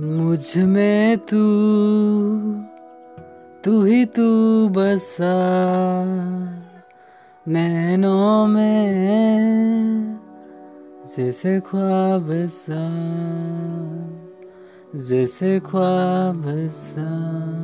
मुझमें तू तू ही तू बसा। नैनों में जैसे ख्वाब सा, जैसे ख्वाब सा।